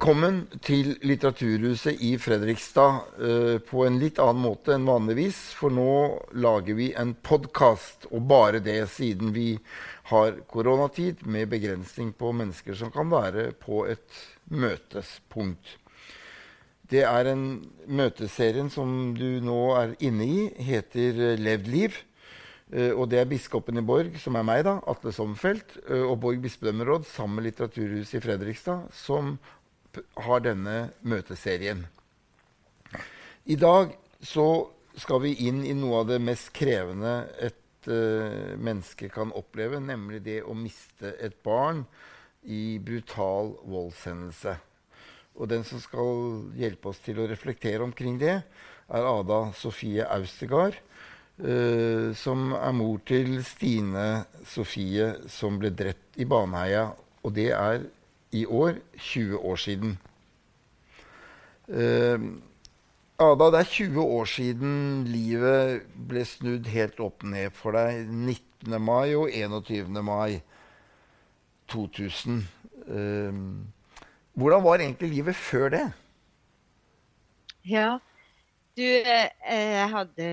Velkommen til Litteraturhuset i Fredrikstad uh, på en litt annen måte enn vanligvis. For nå lager vi en podkast, og bare det siden vi har koronatid med begrensning på mennesker som kan være på et møtespunkt. Det er en møteserien som du nå er inne i, heter Levd liv. Uh, og det er biskopen i Borg, som er meg, da, Atle Sommerfelt, uh, og Borg bispedømmeråd sammen med Litteraturhuset i Fredrikstad, som har denne møteserien. I dag så skal vi inn i noe av det mest krevende et uh, menneske kan oppleve, nemlig det å miste et barn i brutal voldshendelse. Og den som skal hjelpe oss til å reflektere omkring det, er Ada Sofie Austegard, uh, som er mor til Stine Sofie, som ble drept i Baneheia. Og det er i år 20 år siden. Uh, Ada, det er 20 år siden livet ble snudd helt opp ned for deg. 19. mai og 21. mai 2000. Uh, hvordan var egentlig livet før det? Ja, du eh, Jeg hadde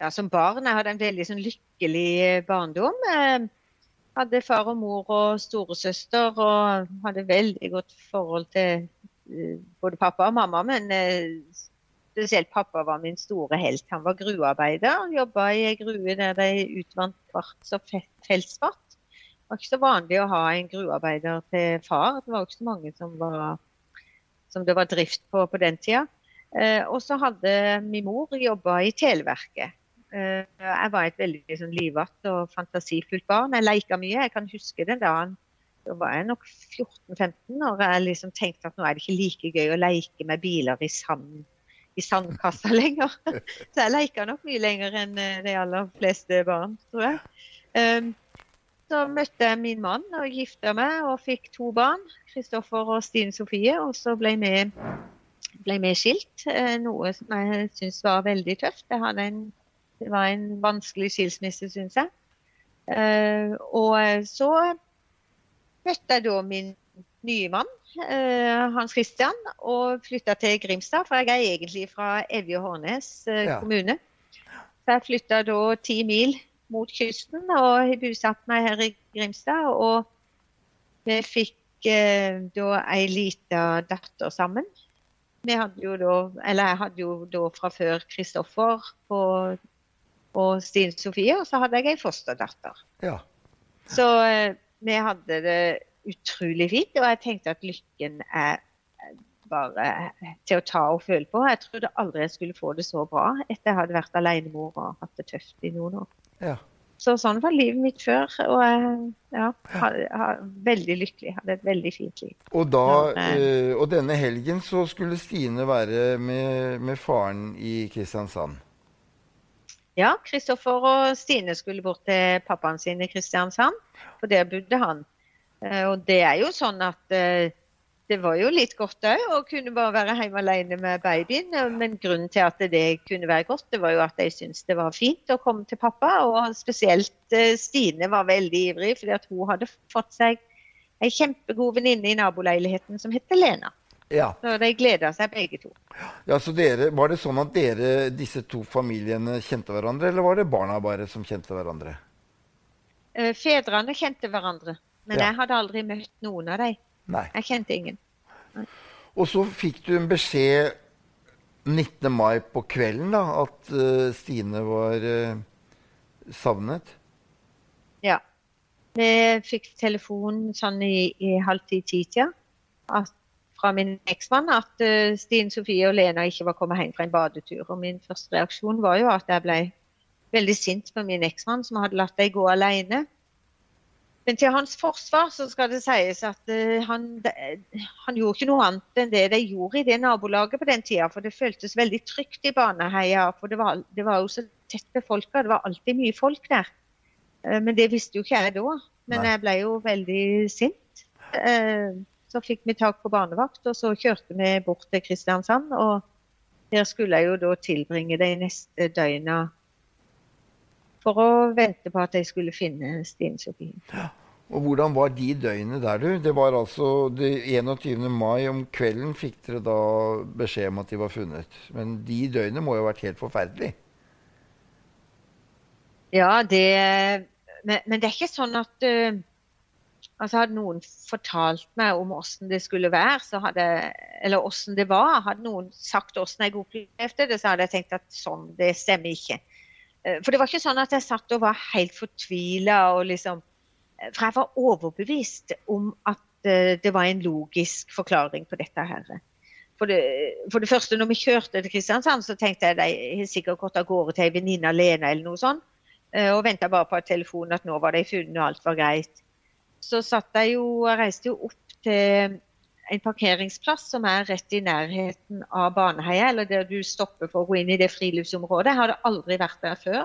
ja, Som barn jeg hadde en veldig sånn, lykkelig barndom. Jeg hadde far og mor og storesøster og hadde veldig godt forhold til uh, både pappa og mamma. Men uh, spesielt pappa var min store helt. Han var gruvearbeider. Jobba i ei grue der de utvant kvarts og feltsvart. Det var ikke så vanlig å ha en gruvearbeider til far. Det var ikke så mange som, var, som det var drift på på den tida. Uh, og så hadde min mor jobba i Televerket. Eh, jeg var et veldig sånn, livete og fantasifullt barn. Jeg leka mye. Jeg kan huske den dagen da var jeg nok 14-15 og jeg liksom tenkte at nå er det ikke like gøy å leke med biler i, sand, i sandkassa lenger. Så jeg leka nok mye lenger enn eh, de aller fleste barn, tror jeg. Um, så møtte jeg min mann og gifta meg og fikk to barn. Kristoffer og Stine Sofie. Og så ble vi, ble vi skilt, eh, noe som jeg syns var veldig tøft. Jeg hadde en det var en vanskelig skilsmisse, syns jeg. Uh, og så møtte jeg da min nye mann, uh, Hans Christian, og flytta til Grimstad. For jeg er egentlig fra Evje og Hårnes ja. kommune. Så jeg flytta da ti mil mot kysten og har bosatt meg her i Grimstad. Og vi fikk da ei lita datter sammen. Vi hadde jo da, eller jeg hadde jo da fra før Kristoffer på og Stine Sofie, og så hadde jeg ei fosterdatter. Ja. Så eh, vi hadde det utrolig fint, og jeg tenkte at lykken er bare til å ta og føle på. Jeg trodde aldri jeg skulle få det så bra etter jeg hadde vært alenemor og hatt det tøft i noen år. Ja. Så sånn var livet mitt før. Og jeg ja, var veldig lykkelig. Hadde et veldig fint liv. Og, da, øh, og denne helgen så skulle Stine være med, med faren i Kristiansand? Ja, Kristoffer og Stine skulle bort til pappaen sin i Kristiansand, for der bodde han. Eh, og det er jo sånn at eh, det var jo litt godt òg å kunne bare være hjemme alene med babyen. Men grunnen til at det kunne være godt, det var jo at jeg syntes det var fint å komme til pappa. Og spesielt eh, Stine var veldig ivrig, fordi at hun hadde fått seg ei kjempegod venninne i naboleiligheten som heter Lena. Ja. Så de gleda seg begge to. Ja, så dere, Var det sånn at dere, disse to familiene kjente hverandre, eller var det barna bare som kjente hverandre? Uh, fedrene kjente hverandre, men ja. jeg hadde aldri møtt noen av dem. Nei. Jeg kjente ingen. Nei. Og så fikk du en beskjed 19. mai på kvelden da, at uh, Stine var uh, savnet? Ja. Vi fikk telefon sånn i, i halv ti-tida at fra min eksmann at uh, Stine Sofie og Lena ikke var kommet hjem fra en badetur. Og min første reaksjon var jo at jeg ble veldig sint på min eksmann som hadde latt dem gå alene. Men til hans forsvar så skal det sies at uh, han, de, han, gjorde ikke noe annet enn det de gjorde i det nabolaget på den tida. For det føltes veldig trygt i Baneheia. For det var, det var jo så tett befolka. Det var alltid mye folk der. Uh, men det visste jo ikke jeg da. Men Nei. jeg ble jo veldig sint. Uh, så fikk vi tak på barnevakt, og så kjørte vi bort til Kristiansand. Og der skulle jeg jo da tilbringe de neste døgna for å vente på at jeg skulle finne Stine Sofie. Ja. Og hvordan var de døgnene der, du? Det var altså det 21. mai om kvelden fikk dere da beskjed om at de var funnet. Men de døgnene må jo ha vært helt forferdelige? Ja, det men, men, det er ikke sånn at uh, altså Hadde noen fortalt meg om åssen det skulle være, hadde, eller åssen det var, hadde noen sagt åssen jeg opplevde det, så hadde jeg tenkt at sånn, det stemmer ikke. Uh, for det var ikke sånn at jeg satt og var helt fortvila og liksom for jeg var overbevist om at eh, det var en logisk forklaring på dette. her. For det, for det første, når vi kjørte til Kristiansand, så tenkte jeg de har sikkert gått av gårde til ei venninne alene eller noe sånt. Eh, og venta bare på telefonen at nå var de funnet og alt var greit. Så jeg jo, jeg reiste jo opp til en parkeringsplass som er rett i nærheten av Baneheia, eller der du stopper for å gå inn i det friluftsområdet. Jeg hadde aldri vært der før.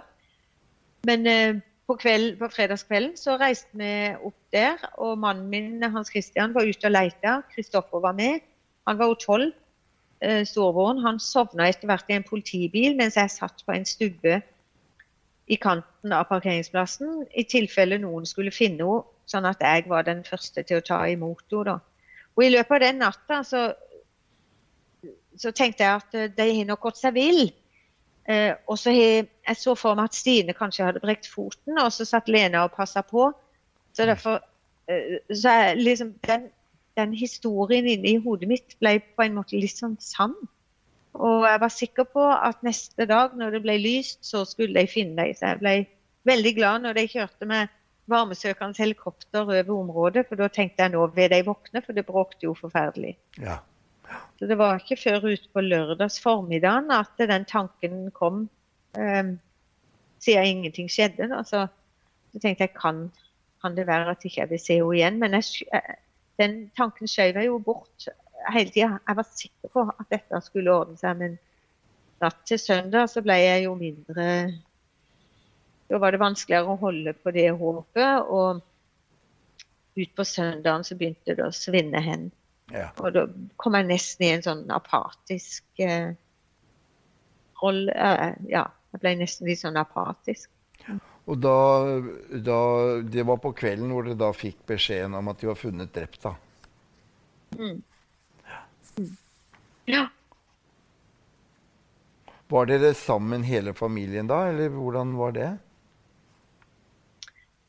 Men eh, på, kveld, på, fredagskvelden så reiste vi opp der, og mannen min Hans Christian var ute og leita. Kristoffer var med. Han var jo tolv. Eh, storebroren han sovna etter hvert i en politibil mens jeg satt på en stubbe i kanten av parkeringsplassen i tilfelle noen skulle finne henne, sånn at jeg var den første til å ta imot henne. Og I løpet av den natta så, så tenkte jeg at eh, de har nok gått seg vill. Eh, og så he, jeg så for meg at Stine kanskje hadde brekt foten, og så satt Lena og passa på. Så derfor eh, så er liksom den, den, historien inni hodet mitt ble på en måte litt sånn sann. Og jeg var sikker på at neste dag når det ble lyst, så skulle de finne dem. Så jeg ble veldig glad når de kjørte med varmesøkende helikopter over området, for da tenkte jeg nå vil de våkne, for det bråkte jo forferdelig. Ja. Så det var ikke før utpå lørdags formiddagen at den tanken kom, um, siden ingenting skjedde. Da. Så, jeg tenkte jeg kan, kan det være at ikke jeg vil se henne igjen. Men jeg, den tanken skjøv jeg jo bort hele tida. Jeg var sikker på at dette skulle ordne seg. Men natt til søndag så ble jeg jo mindre Da var det vanskeligere å holde på det håpet. Og utpå søndagen så begynte det å svinne hen. Ja. Og da kom jeg nesten i en sånn apatisk eh, rolle eh, Ja, jeg ble nesten litt sånn apatisk. Og da, da, Det var på kvelden hvor dere da fikk beskjeden om at de var funnet drept, da? Mm. Ja. Var dere sammen hele familien da, eller hvordan var det?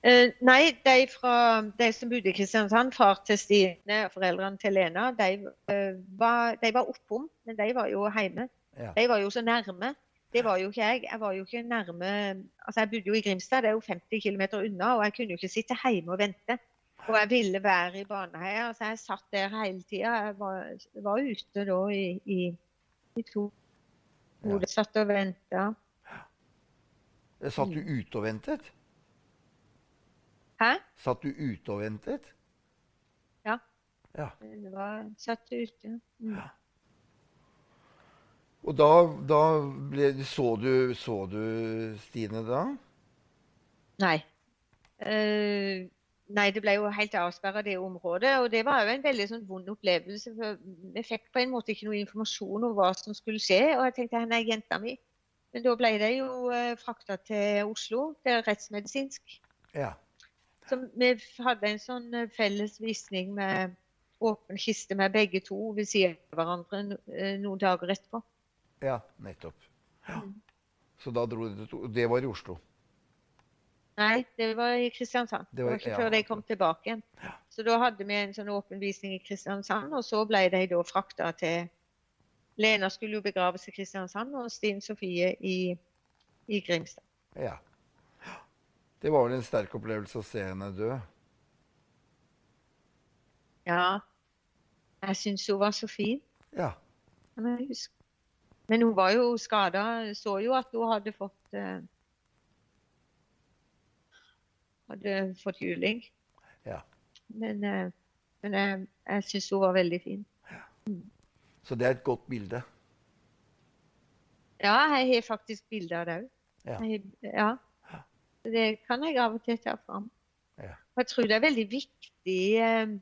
Uh, nei, de, fra, de, som bodde i Kristiansand, far til Stine og foreldrene til Lena, de, uh, var, de var oppom, men de var jo hjemme. Ja. De var jo så nærme. Det var jo ikke jeg. Jeg var jo ikke nærme Altså, jeg bodde jo i Grimstad, det er jo 50 km unna, og jeg kunne jo ikke sitte hjemme og vente. Og jeg ville være i Baneheia, så jeg satt der hele tida. Jeg var, var, ute da i, i, i to hvor ja. satt og venta. Satt du ute og ventet? Hæ? Satt du ute og ventet? Ja. ja. Det var satt ute. Mm. Ja. Og da, da ble, så, du, så du Stine da? Nei. Uh, nei, det ble jo helt avsperra, det området. Og det var jo en veldig sånn vond opplevelse. for Vi fikk på en måte ikke noe informasjon om hva som skulle skje. Og jeg tenkte henne er jenta mi. Men da ble de jo eh, frakta til Oslo. Det er rettsmedisinsk. Ja. Så vi hadde en sånn eh, felles visning med åpen kiste med begge to ved siden av hverandre eh, noen dager etterpå. Ja, nettopp. Ja. Mm. Så da dro dere to Det var i Oslo? Nei, det var i Kristiansand. Det var, ikke ja. før de kom tilbake igjen. Ja. Så da hadde vi en sånn åpen visning i Kristiansand, og så ble de da frakta til Lena skulle jo begraves i Kristiansand, og Stine Sofie i, i Grimstad. Ja. Det var vel en sterk opplevelse å se henne dø? Ja. Jeg syns hun var så fin. Ja. Men hun var jo skada. Så jo at hun hadde fått uh, Hadde fått juling. Ja. Men, uh, men jeg, jeg syns hun var veldig fin. Ja. Så det er et godt bilde? Ja, jeg har faktisk bilde av det òg. Ja. ja. Det kan jeg av og til ta fram. Ja. Jeg tror det er veldig viktig eh,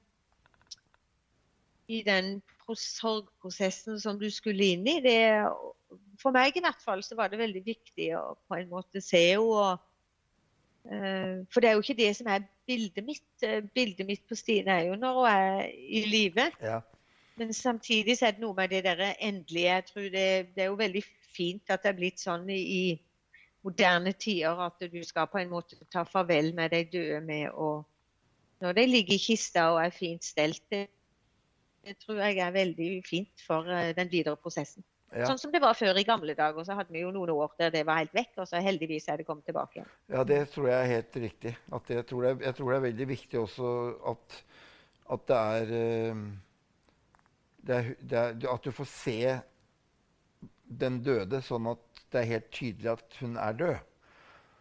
i den sorgprosessen som du skulle inn i. Det, for meg i hvert fall så var det veldig viktig å på en måte se henne og, for det er jo ikke det som er bildet mitt. Uh, bildet mitt på Stine er jo når hun er i live. Ja. Men samtidig så er det noe med det der endelige. Jeg tror det, det, er jo veldig fint at det er blitt sånn i, moderne tider at du skal på en måte ta farvel med de døde med å Når de ligger i kista og er fint stelt. Det, det tror jeg er veldig fint for uh, den videre prosessen. Ja. Sånn som det var før i gamle dager. Så hadde vi jo noen år der det var helt vekk, og så heldigvis er det kommet tilbake. Ja, det tror jeg er helt riktig. jeg, tror det er, jeg, tror det er, veldig viktig også at, at det, er, eh, det, er, det er, At du får se den døde sånn at det er helt tydelig at hun er død.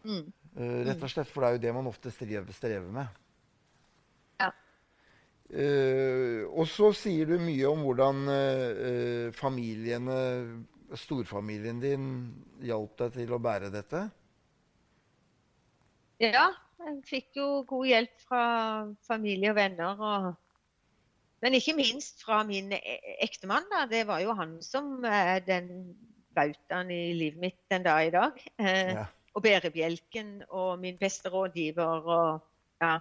Mm. Uh, rett og slett, For det er jo det man ofte strever, strever med. Uh, og så sier du mye om hvordan uh, familiene, storfamilien din, hjalp deg til å bære dette? Ja, jeg fikk jo god hjelp fra familie og venner. Og, men ikke minst fra min e, ektemann. Da. Det var jo han som er den bautaen i livet mitt den dag i dag. Uh, ja. Og bærebjelken og min beste rådgiver. Og, ja.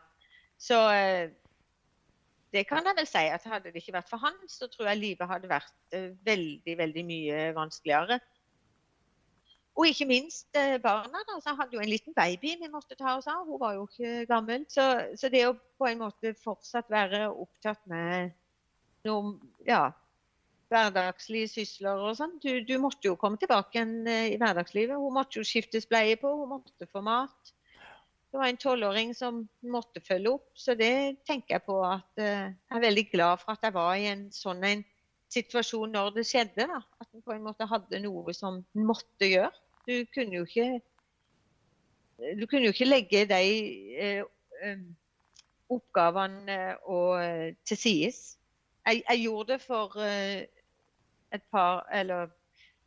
Så det kan jeg vel si at hadde det ikke vært for han, så tror jeg livet hadde vært uh, veldig, veldig mye vanskeligere. Og ikke minst uh, barna. da, så hadde jo en liten baby vi måtte ta oss av. Hun var jo ikke gammel. Så, så det å på en måte fortsatt være opptatt med noen ja, hverdagslige sysler og sånn du, du, måtte jo komme tilbake uh, i hverdagslivet. Hun måtte jo skiftes bleie på, hun måtte få mat. Det var en tolvåring som måtte følge opp. Så det tenker jeg på at jeg er veldig glad for at jeg var i en sånn en situasjon når det skjedde. Da. At en på en måte hadde noe som en måtte gjøre. Du kunne jo ikke, kunne jo ikke legge de uh, um, oppgavene og, til sides. Jeg, jeg, gjorde det for et par, eller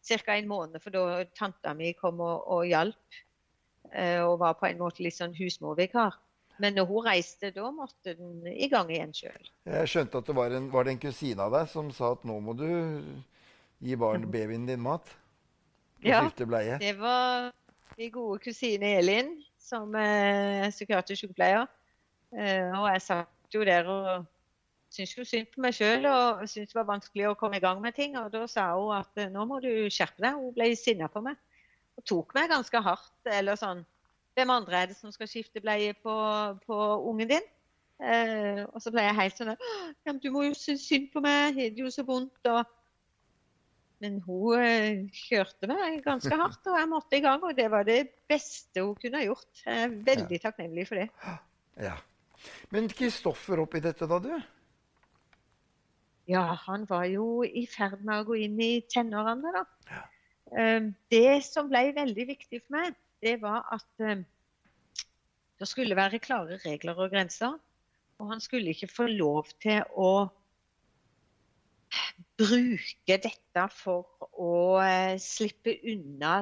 ca. en måned, for da tanta mi kom og, og hjalp. Eh, og var på en måte litt sånn husmorvikar. Men når hun reiste, da måtte den i gang igjen sjøl. Jeg skjønte at det var en, var det en kusine av deg som sa at nå må du gi barn, babyen din mat? Ja, det var min gode kusine Elin, som er psykiatrisk sykepleier. Eh, og jeg satt jo der og syntes jo synd på meg sjøl og syntes det var vanskelig å komme i gang med ting. Og da sa hun at eh, nå må du skjerpe deg. Hun ble sinna på meg og tok meg ganske hardt. Eller sånn Hvem andre er det som skal skifte bleie på, på ungen din? Eh, og så ble jeg helt sånn ja, Du må jo synes synd på meg, det jo så vondt. Og... Men hun eh, kjørte meg ganske hardt, og jeg måtte i gang. Og det var det beste hun kunne ha gjort. Jeg er veldig ja. takknemlig for det. Ja. Men Kristoffer oppi dette, da, du? Ja, han var jo i ferd med å gå inn i tenårene, da. Ja. Ehm, det som ble veldig viktig for meg, det var at ehm, det skulle være klare regler og grenser. Og han skulle ikke få lov til å bruke dette for å eh, slippe unna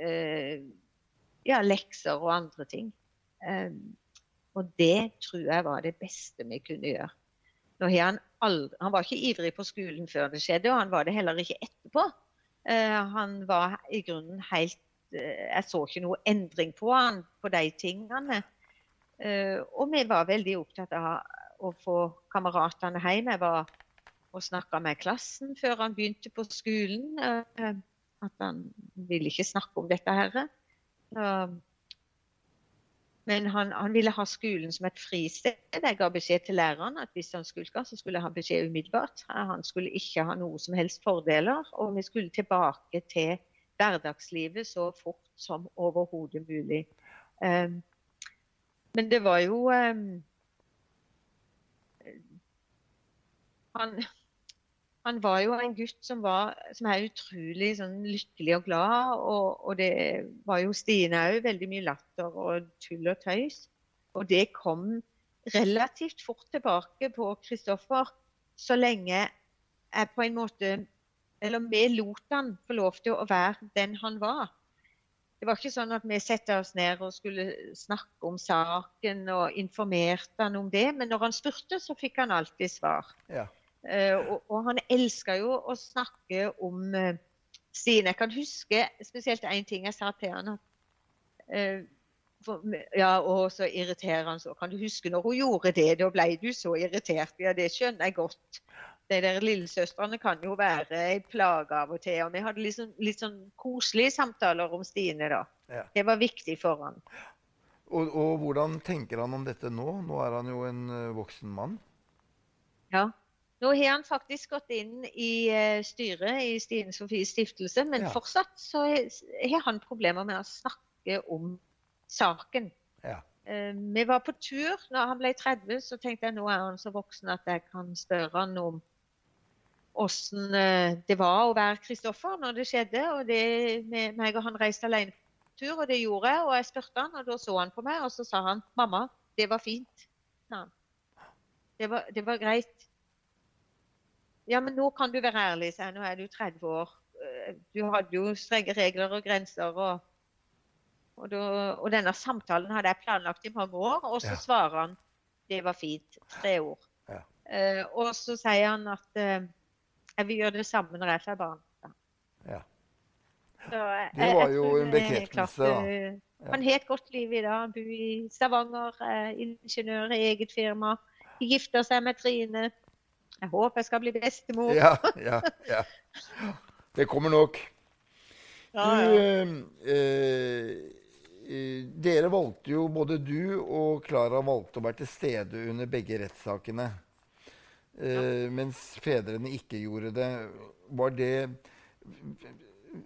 eh, ja, lekser og andre ting. Ehm, og det tror jeg var det beste vi kunne gjøre. Han, aldri, han, var ikke ivrig på skolen før det skjedde, og han var det heller ikke etterpå. Eh, han var i grunnen helt eh, Jeg så ikke noe endring på han på de tingene. Eh, og vi var veldig opptatt av å få kameratene hjem. Jeg var og snakka med klassen før han begynte på skolen. At han ville ikke snakke om dette her. Men han, han, ville ha skolen som et fristed. Jeg ga beskjed til læreren at hvis han skulka, så skulle jeg ha beskjed umiddelbart. Han skulle ikke ha noe som helst fordeler. Og vi skulle tilbake til hverdagslivet så fort som overhodet mulig. Um, men det var jo um, han, han var jo en gutt som, var, som er utrolig sånn, lykkelig og glad. Og, og, det var jo Stine òg. Veldig mye latter og tull og tøys. Og det kom relativt fort tilbake på Kristoffer så lenge jeg på en måte Eller vi lot han få lov til å være den han var. Det var ikke sånn at vi satte oss ned og skulle snakke om saken og informerte han om det, men når han spurte, så fikk han alltid svar. Ja. Uh, og, og, han elska jo å snakke om uh, Stine. Jeg kan huske spesielt én ting jeg sa til han. At, for, ja, og så irriterer han Så kan du huske når hun gjorde det? Da ble du så irritert. Ja, det skjønner jeg godt. De der lillesøstrene kan jo være ei plage av og til. Og vi hadde liksom, litt sånn koselige samtaler om Stine, da. Ja. Det var viktig for han. Og, og, hvordan tenker han om dette nå? Nå er han jo en voksen mann. Ja. Nå har han faktisk gått inn i uh, styret i Stine Sofies stiftelse, men ja. fortsatt så har han problemer med å snakke om saken. Ja. Uh, vi var på tur når han ble 30, så tenkte jeg nå er han så voksen at jeg kan spørre han om åssen det var å være Kristoffer når det skjedde. og det, meg og han reiste alene på tur, og det gjorde jeg. Og jeg spurte han, og da så han på meg, og så sa han 'Mamma, det var fint'. Det, var, det var greit. Ja, men nå kan du være ærlig, sa jeg. Nå er du 30 år. Eh, du hadde jo strenge regler og grenser. og, og, da, og denne samtalen hadde jeg planlagt i mange år, og så ja. svarer han 'det var fint'. Tre ord. Ja. Uh, og så sier han at uh, 'jeg vil gjøre det samme når jeg får barn'. Ja. Så, det var jo en bekreftelse, da. Han har et godt liv i dag. Han bor i Stavanger, er ingeniør i eget firma. Gifter seg med Trine. Jeg håper jeg skal bli bestemor. Ja, ja, ja. Det kommer nok. Ja, du, eh, eh, dere valgte jo, både du og Klara valgte å være til stede under begge rettssakene. Eh, mens fedrene ikke gjorde det. Var det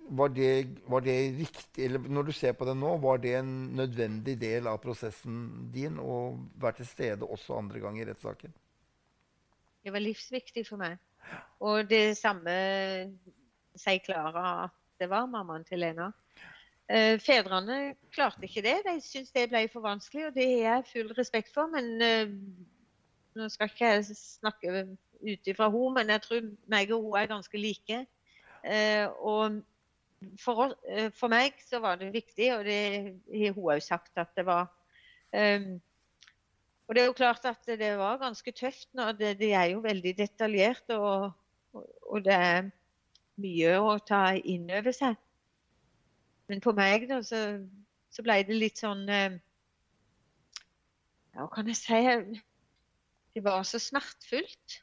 var det, var det, riktig, eller når du ser på det nå, var det en nødvendig del av prosessen din å være til stede også andre ganger i rettssaken? Det var livsviktig for meg. Og det samme sier Klara at det var mammaen til Lena. Eh, fedrene klarte ikke det. De syntes det ble for vanskelig, og det har jeg full respekt for. Men eh, nå skal ikke jeg snakke ut ifra henne, men jeg tror meg og hun er ganske like. Eh, og for, for, meg så var det viktig, og det har hun òg sagt at det var. Og det er jo klart at det var ganske tøft. Nå. Det, det er jo veldig detaljert, og, og, det er mye å ta inn over seg. Men på meg da, så, så ble det litt sånn um, Ja, hva kan jeg si? Det var så smertefullt.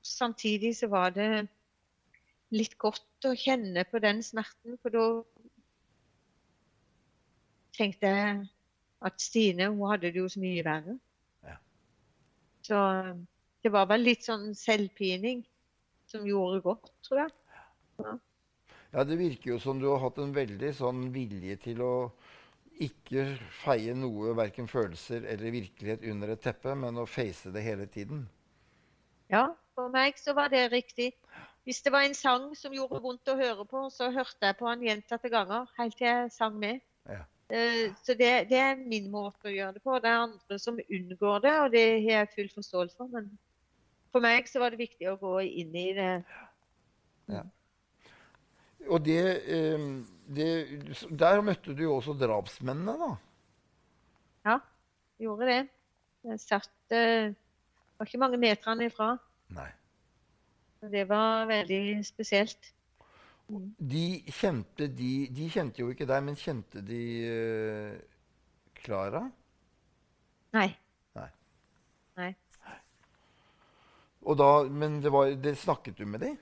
Samtidig så var det litt godt å kjenne på den smerten, for da tenkte jeg at Stine hun hadde det jo så mye verre. Ja. Så det var vel litt sånn selvpining som gjorde godt, tror jeg. Ja. ja, det virker jo som du har hatt en veldig sånn vilje til å ikke feie noe, verken følelser eller virkelighet, under et teppe, men å face det hele tiden. Ja, for meg så var det riktig. Hvis det var en sang som gjorde vondt å høre på, så hørte jeg på den gjentatte ganger helt til jeg sang med. Ja. Uh, så det, det, er min måte å gjøre det på. Det er andre som unngår det, og det har jeg full forståelse for. Men for meg så var det viktig å gå inn i det. Ja. Og det, um, det, Der møtte du jo også drapsmennene, da? Ja, gjorde det. Jeg satt Var ikke mange meterne ifra. Nei. Det var veldig spesielt. De kjente, de, de kjente jo ikke deg, men kjente de Klara? Uh, Nei. Nei. Nei. Og da, men det var, det snakket du med dem?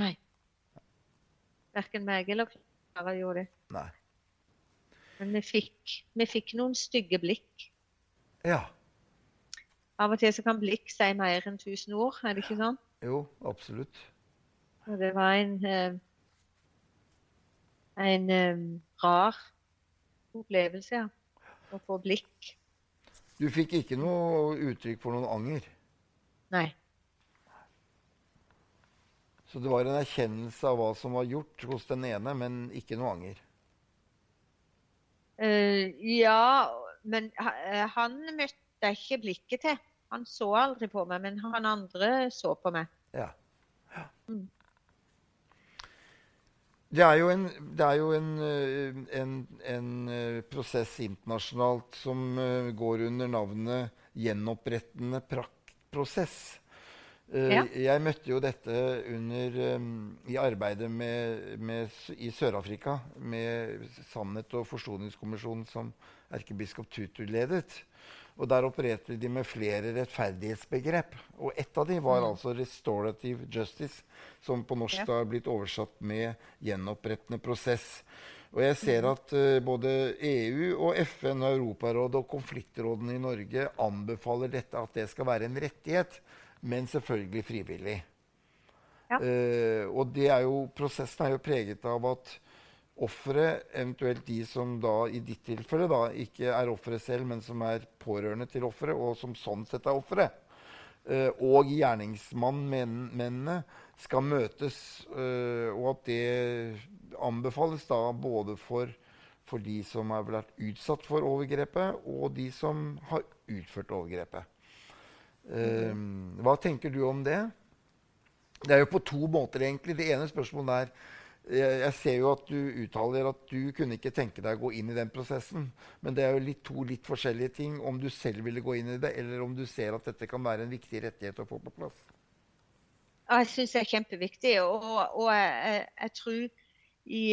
Nei. Verken meg eller Klara gjorde det. Nei. Men vi fikk, vi fikk noen stygge blikk. Ja. Av og til så kan blikk si mer enn tusen ord, er det ikke sånn? Jo, absolutt. Og det var en, eh, en eh, rar opplevelse, ja. Å få blikk. Du fikk ikke noe uttrykk for noen anger? Nei. Så det var en erkjennelse av hva som var gjort hos den ene, men ikke noe anger? Uh, ja, men han møtte jeg ikke blikket til. Han så aldri på meg, men han andre så på meg. Ja. ja. Mm. Det er jo en, er jo en, eh, en, en eh, prosess internasjonalt som eh, går under navnet gjenopprettende prosess. Ja. Jeg møtte jo dette under, i arbeidet med, med, i Sør-Afrika med Sannhet- og forsoningskommisjonen som erkebiskop Tutu ledet. Og Der opererte de med flere rettferdighetsbegrep. Og Ett av dem var mm. altså 'restorative justice', som på norsk ja. har blitt oversatt med 'gjenopprettende prosess'. Og jeg ser mm. at uh, både EU og FN og Europarådet og konfliktrådene i Norge anbefaler dette at det skal være en rettighet, men selvfølgelig frivillig. Ja. Uh, og det er jo, prosessen er jo preget av at offeret, eventuelt de som da i ditt tilfelle da ikke er offeret selv, men som er pårørende til offeret, og som sånn sett er offeret, uh, og gjerningsmannmennene skal møtes, uh, og at det anbefales da både for, for de som har vært utsatt for overgrepet, og de som har utført overgrepet. Uh, hva tenker du om det? Det er jo på to måter, egentlig. Det ene spørsmålet er jeg, jeg, ser jo at du uttaler at du kunne ikke tenke deg å gå inn i den prosessen. Men det er jo litt, to litt forskjellige ting om du selv ville gå inn i det, eller om du ser at dette kan være en viktig rettighet å få på plass. Jeg syns det er kjempeviktig. Og, og jeg, jeg, tror i,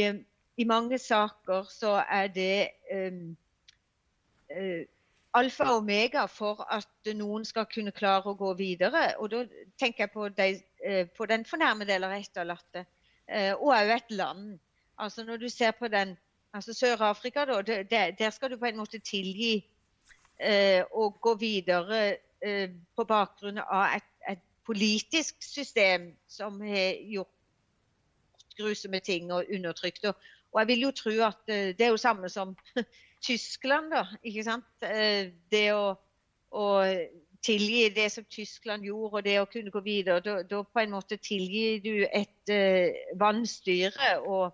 i, mange saker så er det um, uh, alfa og omega for at noen skal kunne klare å gå videre. Og da tenker jeg på, de, uh, på den fornærmede eller etterlatte. Eh, og òg et land. Altså Når du ser på den altså Sør-Afrika, da, der skal du på en måte tilgi eh, og gå videre eh, på bakgrunn av et, et, politisk system som har gjort grusomme ting og undertrykt. Og, og jeg vil jo tro at eh, det er jo samme som Tyskland, da. ikke sant? Eh, det å, å tilgi det som Tyskland gjorde, og det å kunne gå videre. Da, da på en måte tilgir du et uh, vannstyre. Og,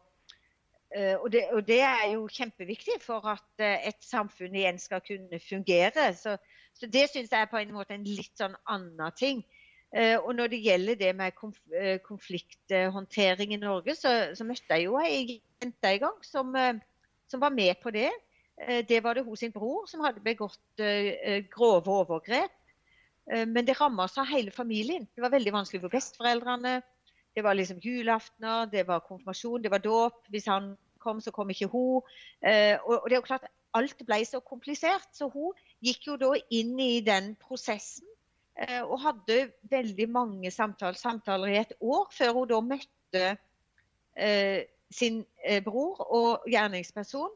uh, og, det, og, det, er jo kjempeviktig for at uh, et samfunn igjen skal kunne fungere. Så, så det syns jeg er på en måte en litt sånn annen ting. og når det gjelder det med konf konflikthåndtering i Norge, så, så, møtte jeg jo ei jente en gang som, som var med på det. Det var det hos sin bror som hadde begått grove overgrep. Eh, men det ramma seg hele familien. Det var veldig vanskelig for besteforeldrene. Det var liksom julaftener, det var konfirmasjon, det var dåp. Hvis han kom, så kom ikke hun. Eh, og det er jo klart, alt ble så komplisert. Så hun gikk jo da inn i den prosessen eh, og hadde veldig mange samtaler, samtaler i et år før hun da møtte sin bror og gjerningsperson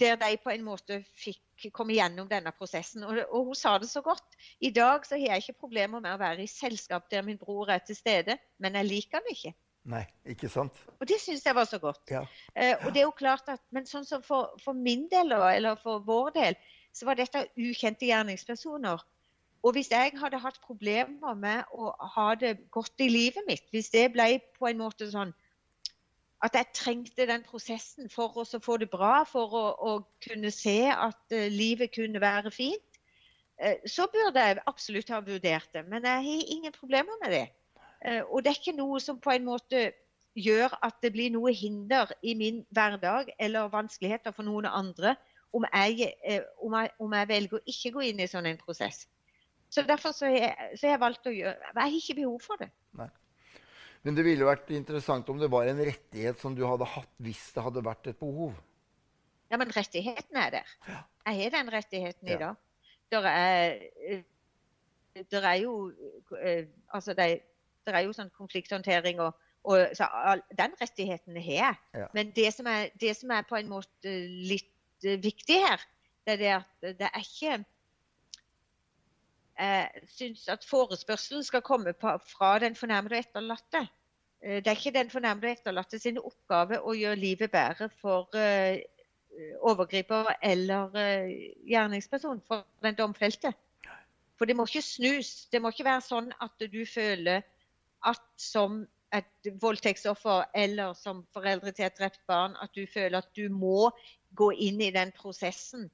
der de på en måte fikk komme gjennom denne prosessen. Og, og, hun sa det så godt. I dag så har jeg ikke problemer med å være i selskap der min bror er til stede, men jeg liker det ikke. Nei, ikke sant? Og det syns jeg var så godt. Ja. Eh, og det er jo klart at, Men sånn som for, for, min del, eller for vår del, så var dette ukjente gjerningspersoner. Og hvis jeg hadde hatt problemer med å ha det godt i livet mitt, hvis det ble på en måte sånn at jeg trengte den prosessen for å få det bra, for å, å kunne se at uh, livet kunne være fint, uh, så burde jeg absolutt ha vurdert det. Men jeg har ingen problemer med det. Uh, og det er ikke noe som på en måte gjør at det blir noe hinder i min hverdag eller vanskeligheter for noen andre om jeg, om jeg, om jeg velger å ikke gå inn i sånn en prosess. Så Derfor så har jeg, jeg valgt å gjøre Jeg har ikke behov for det. Nei. Men det ville vært interessant om det var en rettighet som du hadde hatt hvis det hadde vært et behov. Ja, men rettigheten er der. Jeg har den rettigheten ja. i dag. Der er, eh, der er jo eh, altså det, er jo sånn konflikthåndtering og, og så Den rettigheten har jeg. Ja. Men det som, er, det som, er, på en måte litt uh, viktig her, det er at det er ikke jeg syns at forespørselen skal komme på, fra den fornærmede og etterlatte. Eh, det er ikke den fornærmede og etterlatte sin oppgave å gjøre livet bedre for eh, overgriper eller uh, gjerningsperson, for den domfelte. For det må ikke snus. Det må ikke være sånn at du føler at som et voldtektsoffer eller som foreldre til et drept barn, at du føler at du må gå inn i den prosessen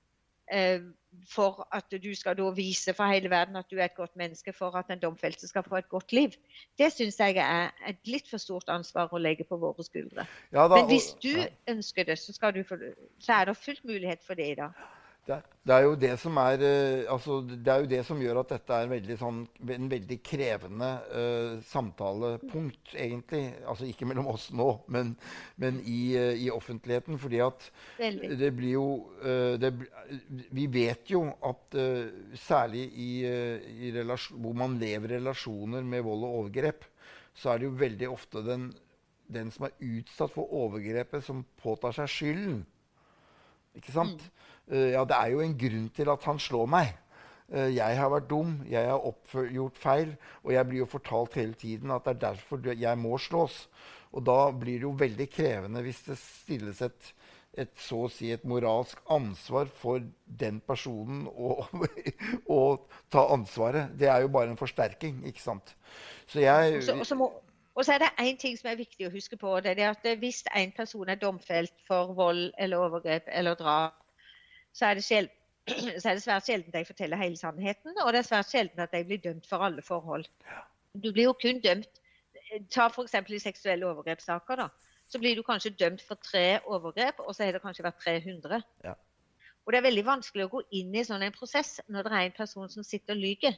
Eh, for at du skal da vise for hele verden at du er et godt menneske for at den domfelte skal få et godt liv. Det syns jeg er et litt for stort ansvar å legge på våre skuldre. Ja, da, Men hvis du ja. ønsker det, så, få, så, er det fullt mulighet for det i dag. Det, det, er jo det som er uh, altså, Det er jo det som gjør at dette er veldig sånn, en veldig krevende uh, samtalepunkt, egentlig. Altså ikke mellom oss nå, men, men i, uh, i, offentligheten. Fordi at veldig. det blir jo det, Vi vet jo at særlig i, i hvor man lever relasjoner med vold og overgrep, så er det jo veldig ofte den, den som er utsatt for overgrepet, som påtar seg skylden. Ikke sant? Mm. Uh, ja, det er jo en grunn til at han slår meg. Uh, jeg har vært dum, jeg har gjort feil, og jeg blir jo fortalt hele tiden at det er derfor jeg må slås. Og da blir det jo veldig krevende hvis det stilles et, et så å si et moralsk ansvar for den personen å, å ta ansvaret. Det er jo bare en forsterking, ikke sant. Så jeg og så er det én ting som er viktig å huske på. det er at Hvis en person er domfelt for vold eller overgrep eller drap, så er det, sjel, så er det svært sjelden de forteller hele sannheten. Og det er svært sjelden at de blir dømt for alle forhold. Du blir jo kun dømt Ta f.eks. i seksuelle overgrepssaker. da, Så blir du kanskje dømt for tre overgrep, og så har det kanskje vært 300. Ja. Og det er veldig vanskelig å gå inn i sånn en prosess når det er en person som sitter og lyver,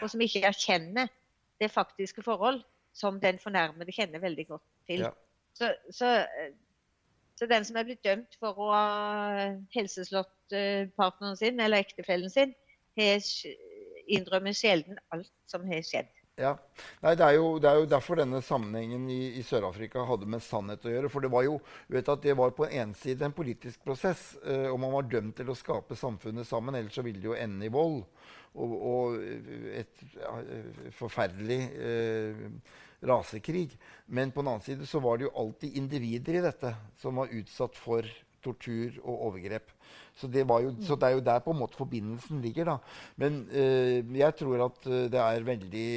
og som ikke erkjenner det faktiske forhold som den fornærmede kjenner veldig godt til. Ja. Så, så, så den som er blitt dømt for å ha helseslått eh, partneren sin eller ektefellen sin, innrømmer sjelden alt som har skjedd. Ja. Nei, det, er jo, det, er jo, derfor denne sammenhengen i, i Sør-Afrika hadde med sannhet å gjøre. For det var jo vet at det var på en ene side en politisk prosess, eh, og man var dømt til å skape samfunnet sammen. Ellers så ville det jo ende i vold og, og et ja, forferdelig eh, rasekrig. Men på den annen side så var det jo alltid individer i dette som var utsatt for tortur og overgrep. Så det, jo, så det, er jo der på en måte forbindelsen ligger. da. Men eh, jeg tror at eh, det er veldig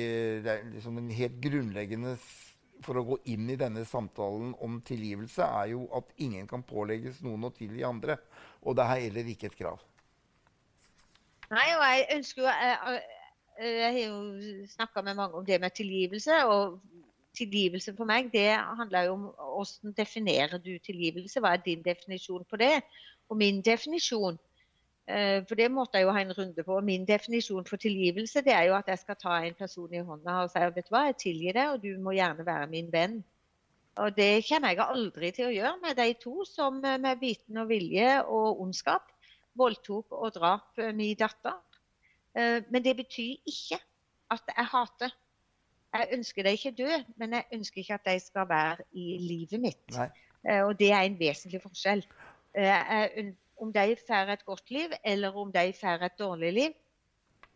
det er liksom en helt grunnleggende for å gå inn i denne samtalen om tilgivelse, er jo at ingen kan pålegges noen å tilgi andre. Og det er heller ikke et krav. Nei, og jeg ønsker jo Jeg, jeg har jo snakka med mange om det med tilgivelse. og tilgivelse for meg, det handler jo om hvordan definerer du tilgivelse? Hva er din definisjon på det? Og min definisjon, eh, for det måtte jeg jo ha en runde på. Min definisjon for tilgivelse det er jo at jeg skal ta en person i hånda og si vet du hva, jeg tilgir deg, og du må gjerne være min venn. Og det kommer jeg aldri til å gjøre med de to som eh, med viten og vilje og ondskap voldtok og drap eh, min datter. Men det betyr ikke at jeg hater jeg ønsker dem ikke død, men jeg ønsker ikke at de skal være i livet mitt. Nei. og det er en vesentlig forskjell. Uh, om de får et godt liv, eller om de får et dårlig liv,